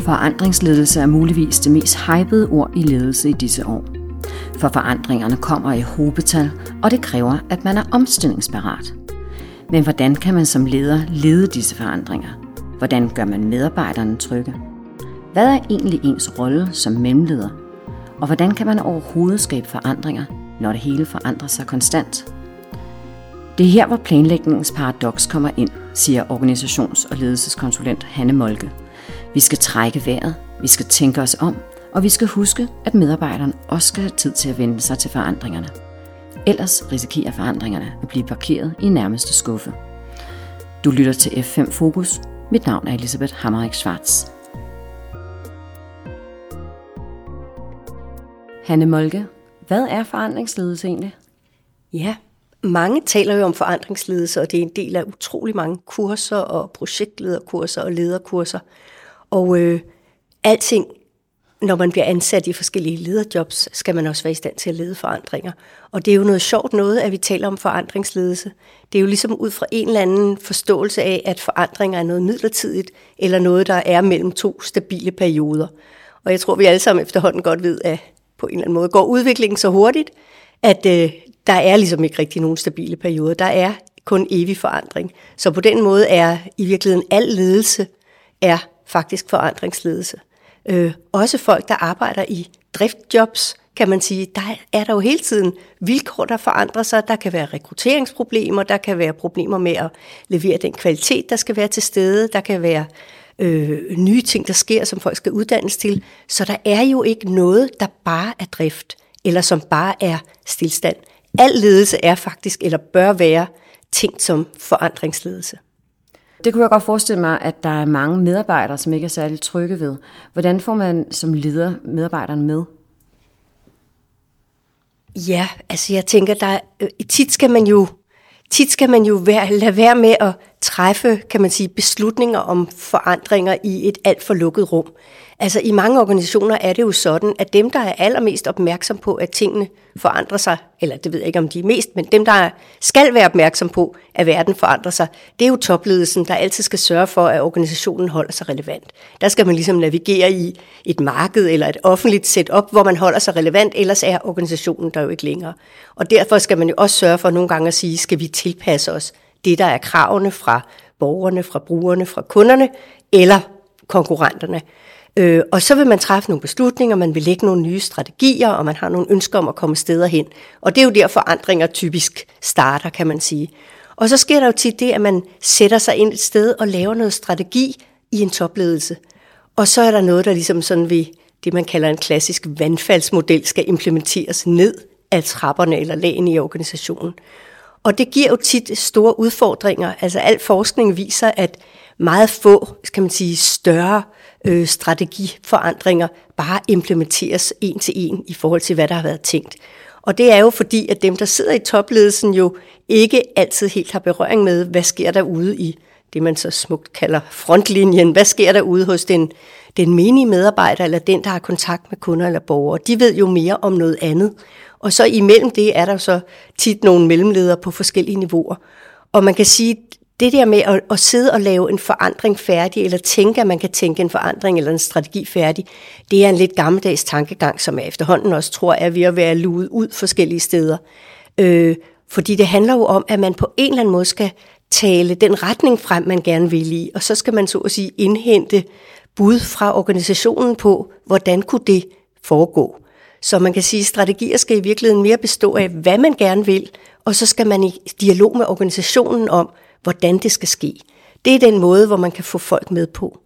Forandringsledelse er muligvis det mest hypede ord i ledelse i disse år. For forandringerne kommer i hobetal, og det kræver, at man er omstillingsparat. Men hvordan kan man som leder lede disse forandringer? Hvordan gør man medarbejderne trygge? Hvad er egentlig ens rolle som mellemleder? Og hvordan kan man overhovedet skabe forandringer, når det hele forandrer sig konstant? Det er her, hvor planlægningens paradoks kommer ind, siger organisations- og ledelseskonsulent Hanne Molke. Vi skal trække vejret, vi skal tænke os om, og vi skal huske, at medarbejderne også skal have tid til at vende sig til forandringerne. Ellers risikerer forandringerne at blive parkeret i nærmeste skuffe. Du lytter til F5 Fokus. Mit navn er Elisabeth Hammerik Schwartz. Hanne Molke, hvad er forandringsledelse egentlig? Ja, mange taler jo om forandringsledelse, og det er en del af utrolig mange kurser og projektlederkurser og lederkurser. Og øh, alting, når man bliver ansat i forskellige lederjobs, skal man også være i stand til at lede forandringer. Og det er jo noget sjovt noget, at vi taler om forandringsledelse. Det er jo ligesom ud fra en eller anden forståelse af, at forandringer er noget midlertidigt, eller noget, der er mellem to stabile perioder. Og jeg tror, vi alle sammen efterhånden godt ved, at på en eller anden måde går udviklingen så hurtigt, at øh, der er ligesom ikke rigtig nogen stabile perioder. Der er kun evig forandring. Så på den måde er i virkeligheden al ledelse er faktisk forandringsledelse. Øh, også folk, der arbejder i driftjobs, kan man sige, der er der jo hele tiden vilkår, der forandrer sig. Der kan være rekrutteringsproblemer, der kan være problemer med at levere den kvalitet, der skal være til stede. Der kan være øh, nye ting, der sker, som folk skal uddannes til. Så der er jo ikke noget, der bare er drift, eller som bare er stillstand. Al ledelse er faktisk, eller bør være, tænkt som forandringsledelse. Det kunne jeg godt forestille mig, at der er mange medarbejdere, som ikke er særlig trygge ved. Hvordan får man som leder medarbejderne med? Ja, altså jeg tænker, der øh, tit skal man jo tit skal man jo være, lade være med at træffe, kan man sige, beslutninger om forandringer i et alt for lukket rum. Altså i mange organisationer er det jo sådan, at dem, der er allermest opmærksom på, at tingene forandrer sig, eller det ved jeg ikke om de er mest, men dem, der skal være opmærksom på, at verden forandrer sig, det er jo topledelsen, der altid skal sørge for, at organisationen holder sig relevant. Der skal man ligesom navigere i et marked eller et offentligt setup, hvor man holder sig relevant, ellers er organisationen der jo ikke længere. Og derfor skal man jo også sørge for nogle gange at sige, skal vi tilpasse os det, der er kravene fra borgerne, fra brugerne, fra kunderne eller konkurrenterne. Øh, og så vil man træffe nogle beslutninger, man vil lægge nogle nye strategier, og man har nogle ønsker om at komme steder hen. Og det er jo der forandringer typisk starter, kan man sige. Og så sker der jo tit det, at man sætter sig ind et sted og laver noget strategi i en topledelse. Og så er der noget, der ligesom sådan ved det, man kalder en klassisk vandfaldsmodel, skal implementeres ned af trapperne eller lagene i organisationen. Og det giver jo tit store udfordringer. Altså al forskning viser, at meget få, skal man sige, større øh, strategiforandringer bare implementeres en til en i forhold til, hvad der har været tænkt. Og det er jo fordi, at dem, der sidder i topledelsen, jo ikke altid helt har berøring med, hvad sker der ude i det, man så smukt kalder frontlinjen. Hvad sker der ude hos den, den menige medarbejder, eller den, der har kontakt med kunder eller borgere? De ved jo mere om noget andet. Og så imellem det er der så tit nogle mellemledere på forskellige niveauer. Og man kan sige, det der med at, at sidde og lave en forandring færdig, eller tænke, at man kan tænke en forandring eller en strategi færdig, det er en lidt gammeldags tankegang, som jeg efterhånden også tror er ved at være luet ud forskellige steder. Øh, fordi det handler jo om, at man på en eller anden måde skal tale den retning frem, man gerne vil i, og så skal man så at sige indhente bud fra organisationen på, hvordan kunne det foregå. Så man kan sige, at strategier skal i virkeligheden mere bestå af, hvad man gerne vil, og så skal man i dialog med organisationen om, hvordan det skal ske. Det er den måde, hvor man kan få folk med på.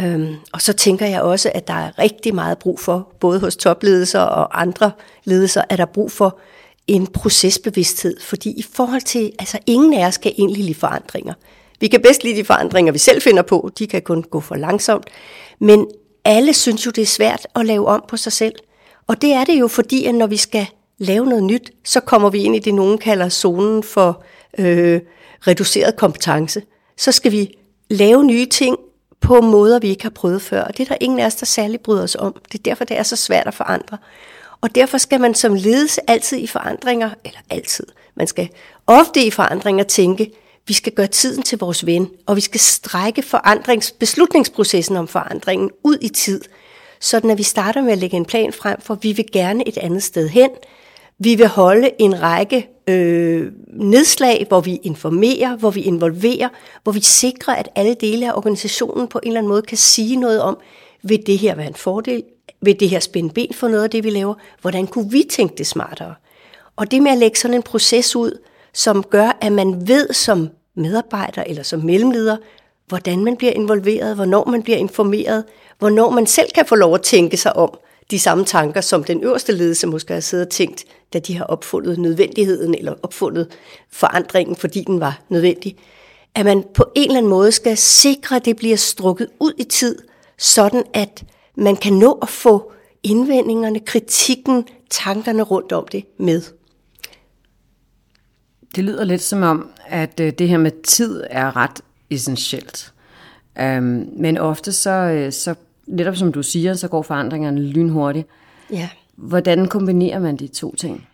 Øhm, og så tænker jeg også, at der er rigtig meget brug for, både hos topledelser og andre ledelser, at der er brug for en procesbevidsthed. Fordi i forhold til, altså ingen af os kan egentlig lide forandringer. Vi kan bedst lide de forandringer, vi selv finder på. De kan kun gå for langsomt. Men alle synes jo, det er svært at lave om på sig selv. Og det er det jo, fordi at når vi skal lave noget nyt, så kommer vi ind i det, nogen kalder zonen for øh, reduceret kompetence. Så skal vi lave nye ting på måder, vi ikke har prøvet før. Og det er der ingen af os, der særlig bryder os om. Det er derfor, det er så svært at forandre. Og derfor skal man som ledelse altid i forandringer, eller altid, man skal ofte i forandringer tænke, vi skal gøre tiden til vores ven, og vi skal strække forandrings, beslutningsprocessen om forandringen ud i tid, sådan at vi starter med at lægge en plan frem for, vi vil gerne et andet sted hen. Vi vil holde en række øh, nedslag, hvor vi informerer, hvor vi involverer, hvor vi sikrer, at alle dele af organisationen på en eller anden måde kan sige noget om, vil det her være en fordel? Vil det her spænde ben for noget af det, vi laver? Hvordan kunne vi tænke det smartere? Og det med at lægge sådan en proces ud, som gør, at man ved som medarbejder eller som mellemleder, hvordan man bliver involveret, hvornår man bliver informeret, hvornår man selv kan få lov at tænke sig om de samme tanker, som den øverste ledelse måske har siddet og tænkt, da de har opfundet nødvendigheden eller opfundet forandringen, fordi den var nødvendig. At man på en eller anden måde skal sikre, at det bliver strukket ud i tid, sådan at man kan nå at få indvendingerne, kritikken, tankerne rundt om det med. Det lyder lidt som om, at øh, det her med tid er ret essentielt. Um, men ofte så, øh, så, netop som du siger, så går forandringerne lynhurtigt. Ja. Hvordan kombinerer man de to ting?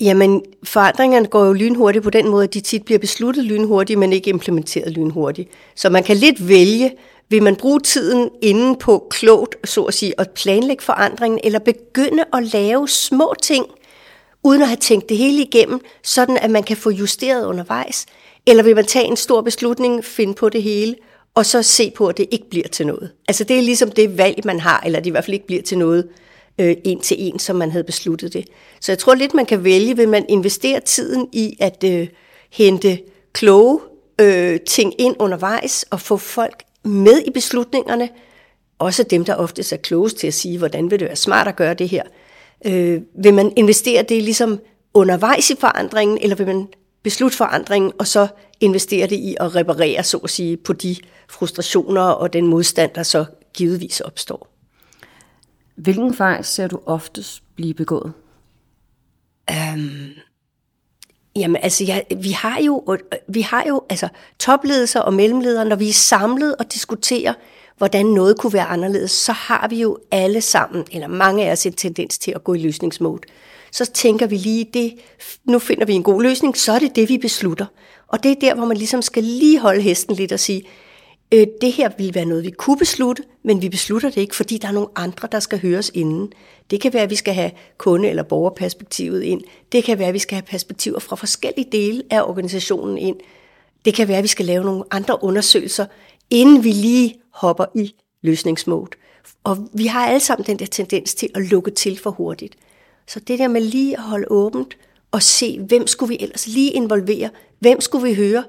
Jamen, forandringerne går jo lynhurtigt på den måde, at de tit bliver besluttet lynhurtigt, men ikke implementeret lynhurtigt. Så man kan lidt vælge, vil man bruge tiden inden på klogt, så at sige, at planlægge forandringen, eller begynde at lave små ting, uden at have tænkt det hele igennem, sådan at man kan få justeret undervejs? Eller vil man tage en stor beslutning, finde på det hele, og så se på, at det ikke bliver til noget? Altså det er ligesom det valg, man har, eller det i hvert fald ikke bliver til noget øh, en til en, som man havde besluttet det. Så jeg tror lidt, man kan vælge, vil man investere tiden i at øh, hente kloge øh, ting ind undervejs, og få folk med i beslutningerne, også dem, der ofte er klogest til at sige, hvordan vil det være smart at gøre det her. Øh, vil man investere det ligesom undervejs i forandringen, eller vil man beslutte forandringen, og så investere det i at reparere, så at sige, på de frustrationer og den modstand, der så givetvis opstår. Hvilken fejl ser du oftest blive begået? Um, jamen, altså, ja, vi har jo, vi har jo altså, topledelser og mellemledere, når vi er samlet og diskuterer, hvordan noget kunne være anderledes, så har vi jo alle sammen, eller mange af os, en tendens til at gå i løsningsmode. Så tænker vi lige, det, nu finder vi en god løsning, så er det det, vi beslutter. Og det er der, hvor man ligesom skal lige holde hesten lidt og sige, øh, det her vil være noget, vi kunne beslutte, men vi beslutter det ikke, fordi der er nogle andre, der skal høres inden. Det kan være, at vi skal have kunde- eller borgerperspektivet ind. Det kan være, at vi skal have perspektiver fra forskellige dele af organisationen ind. Det kan være, at vi skal lave nogle andre undersøgelser, inden vi lige hopper i løsningsmode. Og vi har alle sammen den der tendens til at lukke til for hurtigt. Så det der med lige at holde åbent og se, hvem skulle vi ellers lige involvere? Hvem skulle vi høre?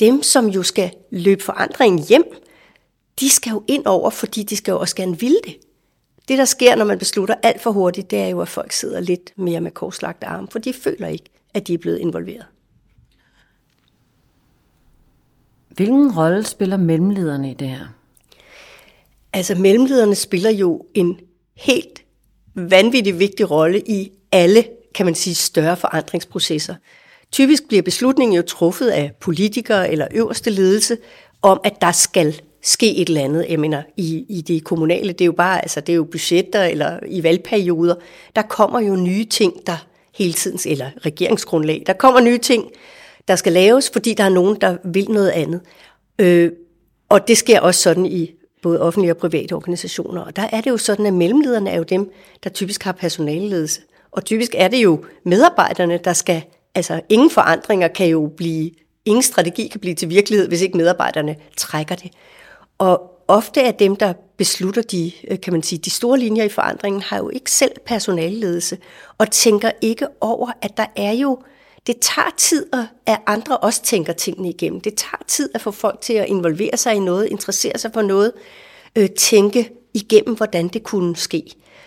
Dem, som jo skal løbe forandringen hjem, de skal jo ind over, fordi de skal jo også gerne ville det. Det, der sker, når man beslutter alt for hurtigt, det er jo, at folk sidder lidt mere med korslagte arme, for de føler ikke, at de er blevet involveret. Hvilken rolle spiller mellemlederne i det her? Altså mellemlederne spiller jo en helt vanvittig vigtig rolle i alle, kan man sige, større forandringsprocesser. Typisk bliver beslutningen jo truffet af politikere eller øverste ledelse om, at der skal ske et eller andet. Jeg mener, i, i det kommunale, det er jo bare, altså det er jo budgetter eller i valgperioder, der kommer jo nye ting, der hele tiden, eller regeringsgrundlag, der kommer nye ting, der skal laves, fordi der er nogen, der vil noget andet. Øh, og det sker også sådan i både offentlige og private organisationer. Og der er det jo sådan, at mellemlederne er jo dem, der typisk har personaleledelse. Og typisk er det jo medarbejderne, der skal, altså ingen forandringer kan jo blive, ingen strategi kan blive til virkelighed, hvis ikke medarbejderne trækker det. Og ofte er dem, der beslutter de, øh, kan man sige, de store linjer i forandringen, har jo ikke selv personalledelse, og tænker ikke over, at der er jo det tager tid, at andre også tænker tingene igennem. Det tager tid at få folk til at involvere sig i noget, interessere sig for noget, øh, tænke igennem, hvordan det kunne ske.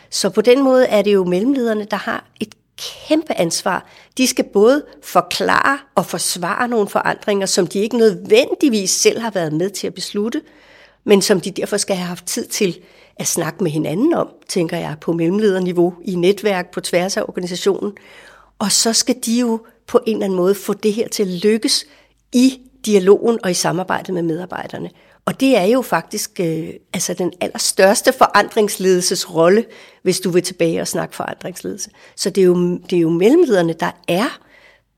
Så på den måde er det jo mellemlederne, der har et kæmpe ansvar. De skal både forklare og forsvare nogle forandringer, som de ikke nødvendigvis selv har været med til at beslutte, men som de derfor skal have haft tid til at snakke med hinanden om, tænker jeg, på mellemlederniveau, i netværk, på tværs af organisationen. Og så skal de jo på en eller anden måde få det her til at lykkes i dialogen og i samarbejdet med medarbejderne. Og det er jo faktisk øh, altså den allerstørste forandringsledelsesrolle, hvis du vil tilbage og snakke forandringsledelse. Så det er jo, det er jo mellemlederne, der er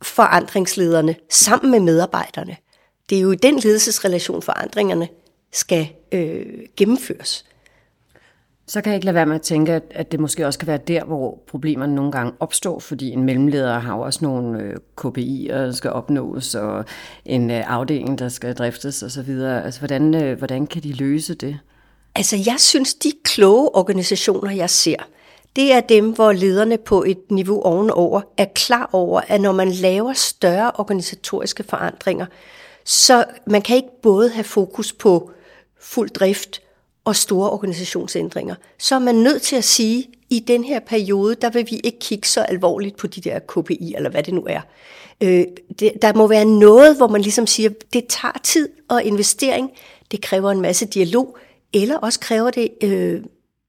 forandringslederne sammen med medarbejderne. det er jo i den ledelsesrelation, forandringerne skal øh, gennemføres. Så kan jeg ikke lade være med at tænke, at det måske også kan være der, hvor problemerne nogle gange opstår, fordi en mellemleder har jo også nogle øh, KPI'er, der skal opnås, og en øh, afdeling, der skal driftes osv. Altså, hvordan, øh, hvordan kan de løse det? Altså, jeg synes, de kloge organisationer, jeg ser, det er dem, hvor lederne på et niveau ovenover er klar over, at når man laver større organisatoriske forandringer, så man kan ikke både have fokus på fuld drift og store organisationsændringer. Så er man nødt til at sige, at i den her periode, der vil vi ikke kigge så alvorligt på de der KPI, eller hvad det nu er. Øh, det, der må være noget, hvor man ligesom siger, det tager tid og investering, det kræver en masse dialog, eller også kræver det øh,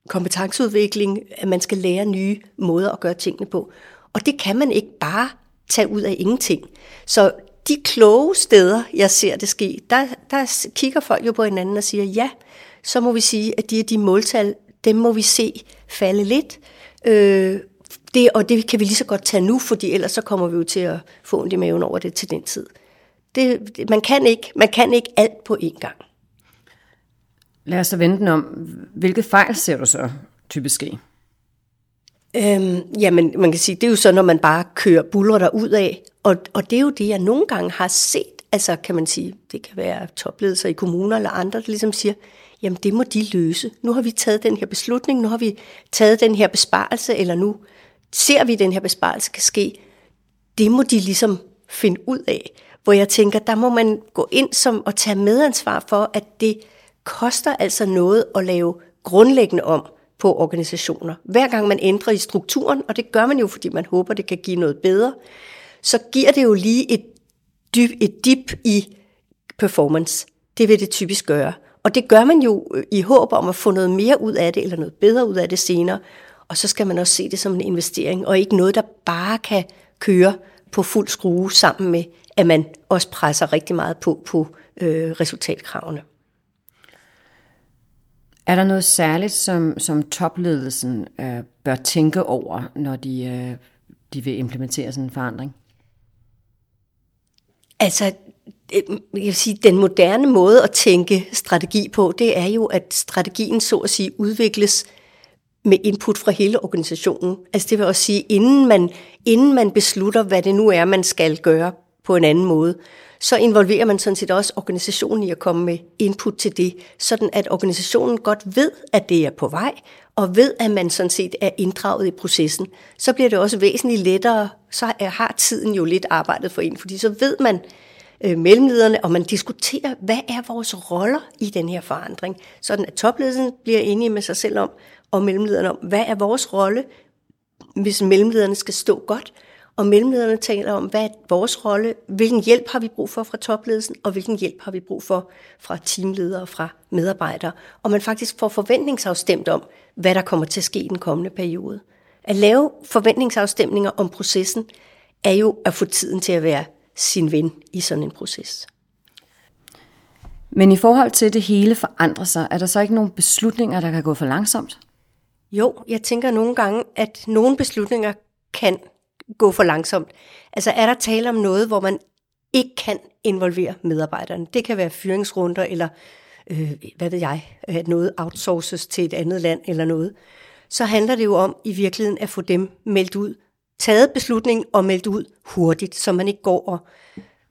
kompetenceudvikling, at man skal lære nye måder at gøre tingene på. Og det kan man ikke bare tage ud af ingenting. Så de kloge steder, jeg ser det ske, der, der kigger folk jo på hinanden og siger, ja, så må vi sige, at de er de måltal, dem må vi se falde lidt. Øh, det, og det kan vi lige så godt tage nu, fordi ellers så kommer vi jo til at få ondt i maven over det til den tid. Det, man, kan ikke, man kan ikke alt på én gang. Lad os så vente den om. Hvilket fejl ser du så typisk ske? Øhm, jamen, man kan sige, det er jo så, når man bare kører buller der ud af, og, og det er jo det, jeg nogle gange har set, altså kan man sige, det kan være topledelser i kommuner eller andre, der ligesom siger, jamen det må de løse. Nu har vi taget den her beslutning, nu har vi taget den her besparelse, eller nu ser vi, at den her besparelse kan ske. Det må de ligesom finde ud af. Hvor jeg tænker, der må man gå ind som og tage medansvar for, at det koster altså noget at lave grundlæggende om på organisationer. Hver gang man ændrer i strukturen, og det gør man jo, fordi man håber, det kan give noget bedre, så giver det jo lige et, dyb, et dip i performance. Det vil det typisk gøre. Og det gør man jo øh, i håb om at få noget mere ud af det, eller noget bedre ud af det senere. Og så skal man også se det som en investering, og ikke noget, der bare kan køre på fuld skrue sammen med, at man også presser rigtig meget på på øh, resultatkravene. Er der noget særligt, som, som topledelsen øh, bør tænke over, når de, øh, de vil implementere sådan en forandring? Altså, øh, jeg vil sige, den moderne måde at tænke strategi på, det er jo, at strategien så at sige udvikles med input fra hele organisationen. Altså det vil også sige, inden man, inden man beslutter, hvad det nu er, man skal gøre på en anden måde, så involverer man sådan set også organisationen i at komme med input til det, sådan at organisationen godt ved, at det er på vej, og ved, at man sådan set er inddraget i processen. Så bliver det også væsentligt lettere, så har tiden jo lidt arbejdet for en, fordi så ved man, øh, mellemlederne, og man diskuterer, hvad er vores roller i den her forandring, sådan at topledelsen bliver enige med sig selv om, og mellemlederne om, hvad er vores rolle, hvis mellemlederne skal stå godt, og mellemlederne taler om, hvad er vores rolle, hvilken hjælp har vi brug for fra topledelsen, og hvilken hjælp har vi brug for fra teamledere og fra medarbejdere. Og man faktisk får forventningsafstemt om, hvad der kommer til at ske i den kommende periode. At lave forventningsafstemninger om processen, er jo at få tiden til at være sin ven i sådan en proces. Men i forhold til, at det hele forandrer sig, er der så ikke nogen beslutninger, der kan gå for langsomt? Jo, jeg tænker nogle gange, at nogle beslutninger kan gå for langsomt. Altså er der tale om noget, hvor man ikke kan involvere medarbejderne. Det kan være fyringsrunder, eller øh, hvad ved jeg, at noget outsources til et andet land eller noget. Så handler det jo om i virkeligheden at få dem meldt ud taget beslutningen og meldt ud hurtigt, så man ikke går og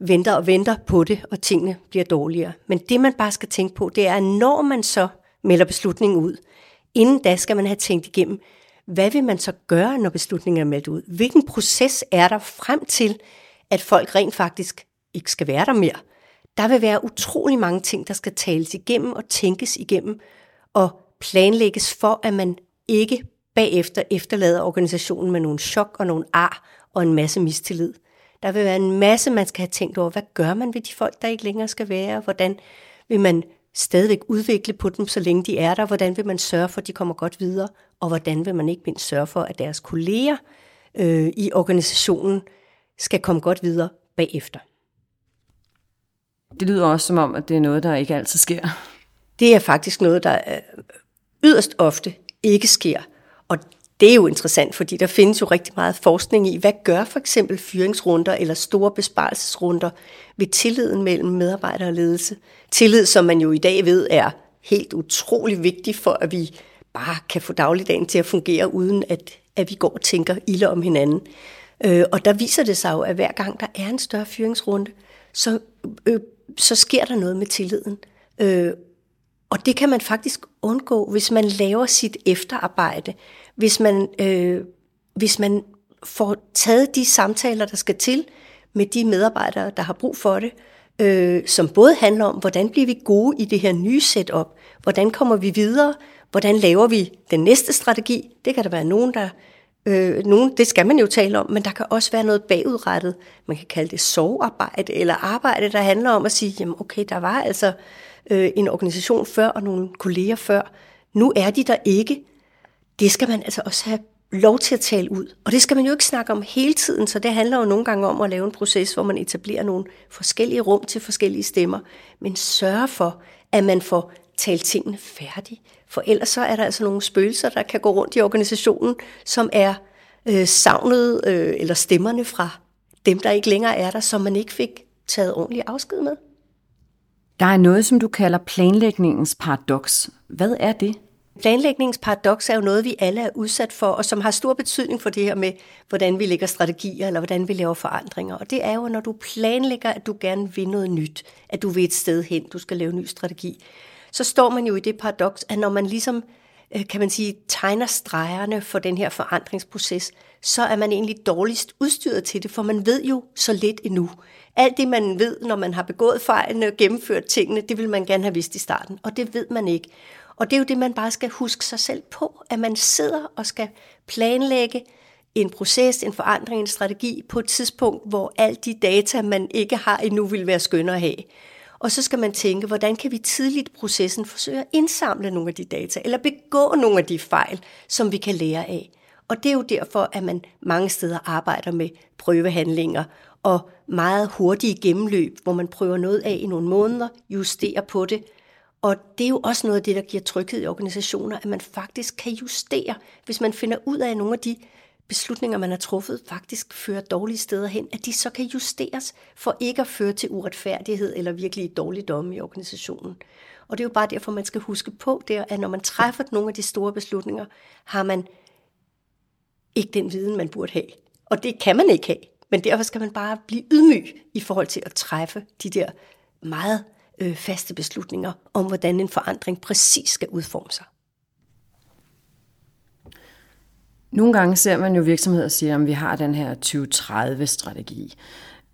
venter og venter på det, og tingene bliver dårligere. Men det, man bare skal tænke på, det er, at når man så melder beslutningen ud, inden da skal man have tænkt igennem, hvad vil man så gøre, når beslutningen er meldt ud? Hvilken proces er der frem til, at folk rent faktisk ikke skal være der mere? Der vil være utrolig mange ting, der skal tales igennem og tænkes igennem og planlægges for, at man ikke bagefter efterlader organisationen med nogle chok og nogle ar og en masse mistillid. Der vil være en masse, man skal have tænkt over. Hvad gør man ved de folk, der ikke længere skal være? Hvordan vil man stadigvæk udvikle på dem, så længe de er der? Hvordan vil man sørge for, at de kommer godt videre? Og hvordan vil man ikke mindst sørge for, at deres kolleger øh, i organisationen skal komme godt videre bagefter? Det lyder også som om, at det er noget, der ikke altid sker. Det er faktisk noget, der yderst ofte ikke sker. Og det er jo interessant, fordi der findes jo rigtig meget forskning i, hvad gør for eksempel fyringsrunder eller store besparelsesrunder ved tilliden mellem medarbejder og ledelse. Tillid, som man jo i dag ved er helt utrolig vigtig for, at vi bare kan få dagligdagen til at fungere, uden at, at vi går og tænker ilde om hinanden. Øh, og der viser det sig jo, at hver gang der er en større fyringsrunde, så, øh, så sker der noget med tilliden. Øh, og det kan man faktisk undgå, hvis man laver sit efterarbejde, hvis man, øh, hvis man får taget de samtaler, der skal til med de medarbejdere, der har brug for det, øh, som både handler om, hvordan bliver vi gode i det her nye setup, hvordan kommer vi videre, hvordan laver vi den næste strategi. Det kan der være nogen, der Øh, nogen, det skal man jo tale om, men der kan også være noget bagudrettet. Man kan kalde det sovearbejde, eller arbejde, der handler om at sige, jamen okay, der var altså øh, en organisation før, og nogle kolleger før. Nu er de der ikke. Det skal man altså også have lov til at tale ud. Og det skal man jo ikke snakke om hele tiden, så det handler jo nogle gange om at lave en proces, hvor man etablerer nogle forskellige rum til forskellige stemmer, men sørge for, at man får talt tingene færdigt. For ellers så er der altså nogle spøgelser, der kan gå rundt i organisationen, som er øh, savnet øh, eller stemmerne fra dem, der ikke længere er der, som man ikke fik taget ordentlig afsked med. Der er noget, som du kalder planlægningens paradoks. Hvad er det? Planlægningens paradoks er jo noget, vi alle er udsat for, og som har stor betydning for det her med, hvordan vi lægger strategier, eller hvordan vi laver forandringer. Og det er jo, når du planlægger, at du gerne vil noget nyt, at du vil et sted hen, du skal lave en ny strategi, så står man jo i det paradoks, at når man ligesom, øh, kan man sige, tegner stregerne for den her forandringsproces, så er man egentlig dårligst udstyret til det, for man ved jo så lidt endnu. Alt det, man ved, når man har begået fejlene og gennemført tingene, det vil man gerne have vidst i starten, og det ved man ikke. Og det er jo det, man bare skal huske sig selv på, at man sidder og skal planlægge en proces, en forandring, en strategi på et tidspunkt, hvor alle de data, man ikke har endnu, vil være skønne at have. Og så skal man tænke, hvordan kan vi tidligt i processen forsøge at indsamle nogle af de data, eller begå nogle af de fejl, som vi kan lære af. Og det er jo derfor, at man mange steder arbejder med prøvehandlinger og meget hurtige gennemløb, hvor man prøver noget af i nogle måneder, justerer på det. Og det er jo også noget af det, der giver tryghed i organisationer, at man faktisk kan justere, hvis man finder ud af at nogle af de beslutninger, man har truffet, faktisk fører dårlige steder hen, at de så kan justeres for ikke at føre til uretfærdighed eller virkelig dårligdomme i organisationen. Og det er jo bare derfor, man skal huske på, det, at når man træffer nogle af de store beslutninger, har man ikke den viden, man burde have. Og det kan man ikke have. Men derfor skal man bare blive ydmyg i forhold til at træffe de der meget øh, faste beslutninger om, hvordan en forandring præcis skal udforme sig. Nogle gange ser man jo virksomheder sige, at vi har den her 2030-strategi.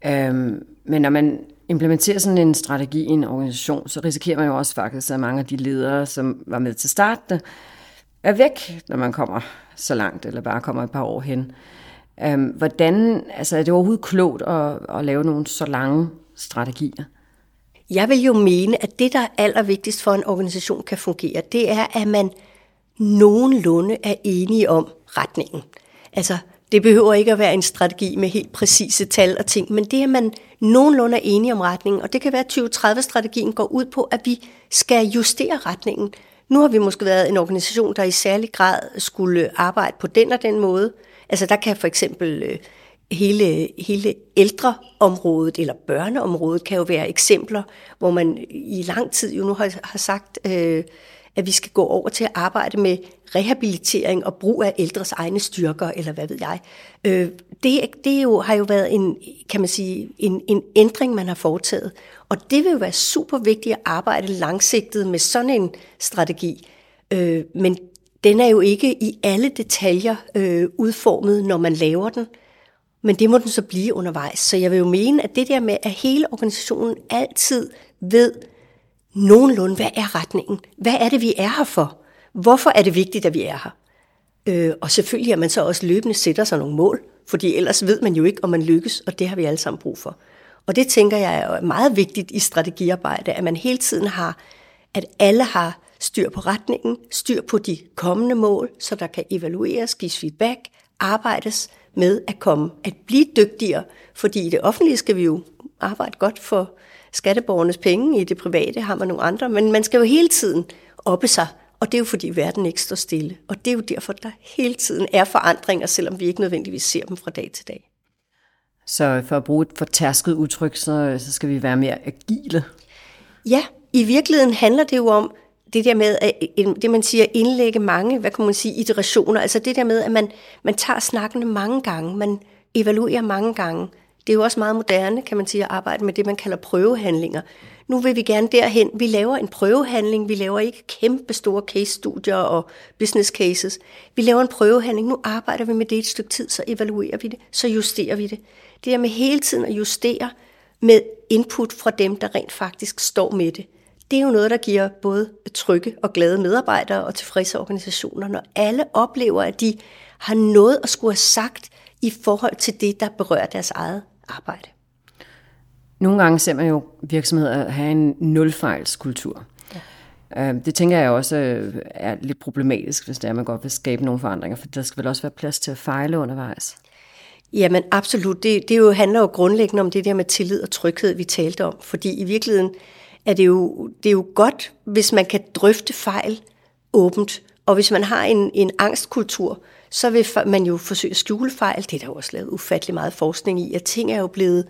Øhm, men når man implementerer sådan en strategi i en organisation, så risikerer man jo også faktisk, at mange af de ledere, som var med til starten, er væk, når man kommer så langt, eller bare kommer et par år hen. Øhm, hvordan, altså er det overhovedet klogt at, at lave nogle så lange strategier? Jeg vil jo mene, at det, der er allervigtigst for, at en organisation kan fungere, det er, at man nogenlunde er enige om retningen. Altså, det behøver ikke at være en strategi med helt præcise tal og ting, men det er man nogenlunde er enige om retningen, og det kan være, at 2030-strategien går ud på, at vi skal justere retningen. Nu har vi måske været en organisation, der i særlig grad skulle arbejde på den og den måde. Altså der kan for eksempel øh, hele, hele ældreområdet eller børneområdet kan jo være eksempler, hvor man i lang tid jo nu har, har sagt, øh, at vi skal gå over til at arbejde med rehabilitering og brug af ældres egne styrker, eller hvad ved jeg. Øh, det det jo, har jo været en, kan man sige, en, en ændring, man har foretaget. Og det vil jo være super vigtigt at arbejde langsigtet med sådan en strategi. Øh, men den er jo ikke i alle detaljer øh, udformet, når man laver den. Men det må den så blive undervejs. Så jeg vil jo mene, at det der med, at hele organisationen altid ved, nogenlunde, hvad er retningen? Hvad er det, vi er her for? Hvorfor er det vigtigt, at vi er her? Øh, og selvfølgelig, at man så også løbende sætter sig nogle mål, fordi ellers ved man jo ikke, om man lykkes, og det har vi alle sammen brug for. Og det tænker jeg er meget vigtigt i strategiarbejde, at man hele tiden har, at alle har styr på retningen, styr på de kommende mål, så der kan evalueres, gives feedback, arbejdes med at komme, at blive dygtigere, fordi i det offentlige skal vi jo arbejde godt for skatteborgernes penge, i det private har man nogle andre, men man skal jo hele tiden oppe sig Og det er jo fordi verden ikke står stille. Og det er jo derfor, der hele tiden er forandringer, selvom vi ikke nødvendigvis ser dem fra dag til dag. Så for at bruge et fortærsket udtryk, så, så skal vi være mere agile. Ja, i virkeligheden handler det jo om det der med, at, det man siger, indlægge mange, hvad kan man sige, iterationer. Altså det der med, at man, man tager snakkene mange gange, man evaluerer mange gange. Det er jo også meget moderne, kan man sige, at arbejde med det, man kalder prøvehandlinger. Nu vil vi gerne derhen. Vi laver en prøvehandling. Vi laver ikke kæmpe store case-studier og business cases. Vi laver en prøvehandling. Nu arbejder vi med det et stykke tid, så evaluerer vi det, så justerer vi det. Det er med hele tiden at justere med input fra dem, der rent faktisk står med det. Det er jo noget, der giver både trygge og glade medarbejdere og tilfredse organisationer, når alle oplever, at de har noget at skulle have sagt i forhold til det, der berører deres eget arbejde. Nogle gange ser man jo virksomheder have en nulfejlskultur. Ja. Øhm, det tænker jeg også øh, er lidt problematisk, hvis det er, at man godt vil skabe nogle forandringer, for der skal vel også være plads til at fejle undervejs. Jamen absolut. Det, det jo handler jo grundlæggende om det der med tillid og tryghed, vi talte om. Fordi i virkeligheden er det jo, det er jo godt, hvis man kan drøfte fejl åbent. Og hvis man har en, en angstkultur, så vil man jo forsøge at skjule fejl. Det er der jo også lavet ufattelig meget forskning i, at ting er jo blevet,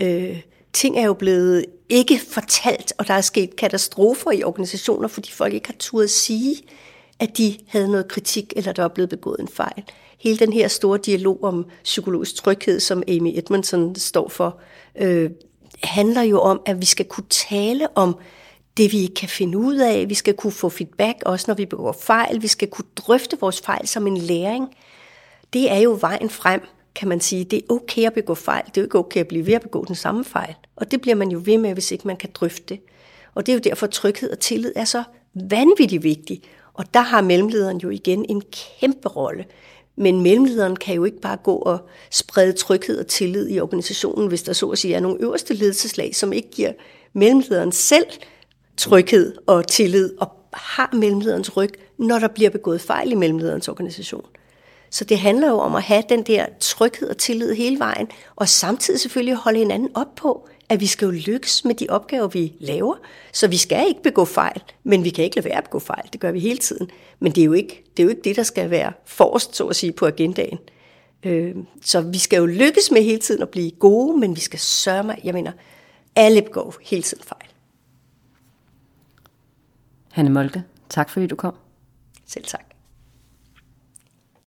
øh, ting er jo blevet ikke fortalt, og der er sket katastrofer i organisationer, fordi folk ikke har turde sige, at de havde noget kritik, eller der var blevet begået en fejl. Hele den her store dialog om psykologisk tryghed, som Amy Edmondson står for, øh, handler jo om, at vi skal kunne tale om det, vi ikke kan finde ud af. Vi skal kunne få feedback, også når vi begår fejl. Vi skal kunne drøfte vores fejl som en læring. Det er jo vejen frem, kan man sige. Det er okay at begå fejl. Det er jo ikke okay at blive ved at begå den samme fejl. Og det bliver man jo ved med, hvis ikke man kan drøfte det. Og det er jo derfor, at tryghed og tillid er så vanvittigt vigtigt. Og der har mellemlederen jo igen en kæmpe rolle. Men mellemlederen kan jo ikke bare gå og sprede tryghed og tillid i organisationen, hvis der så at sige er nogle øverste ledelseslag, som ikke giver mellemlederen selv tryghed og tillid og har mellemlederens ryg, når der bliver begået fejl i mellemlederens organisation. Så det handler jo om at have den der tryghed og tillid hele vejen, og samtidig selvfølgelig holde hinanden op på, at vi skal jo lykkes med de opgaver, vi laver. Så vi skal ikke begå fejl, men vi kan ikke lade være at begå fejl. Det gør vi hele tiden. Men det er jo ikke det, er jo ikke det der skal være forrest, så at sige, på agendaen. Øh, så vi skal jo lykkes med hele tiden at blive gode, men vi skal sørge mig, jeg mener, alle begår hele tiden fejl. Hanne Molke, tak fordi du kom. Selv tak.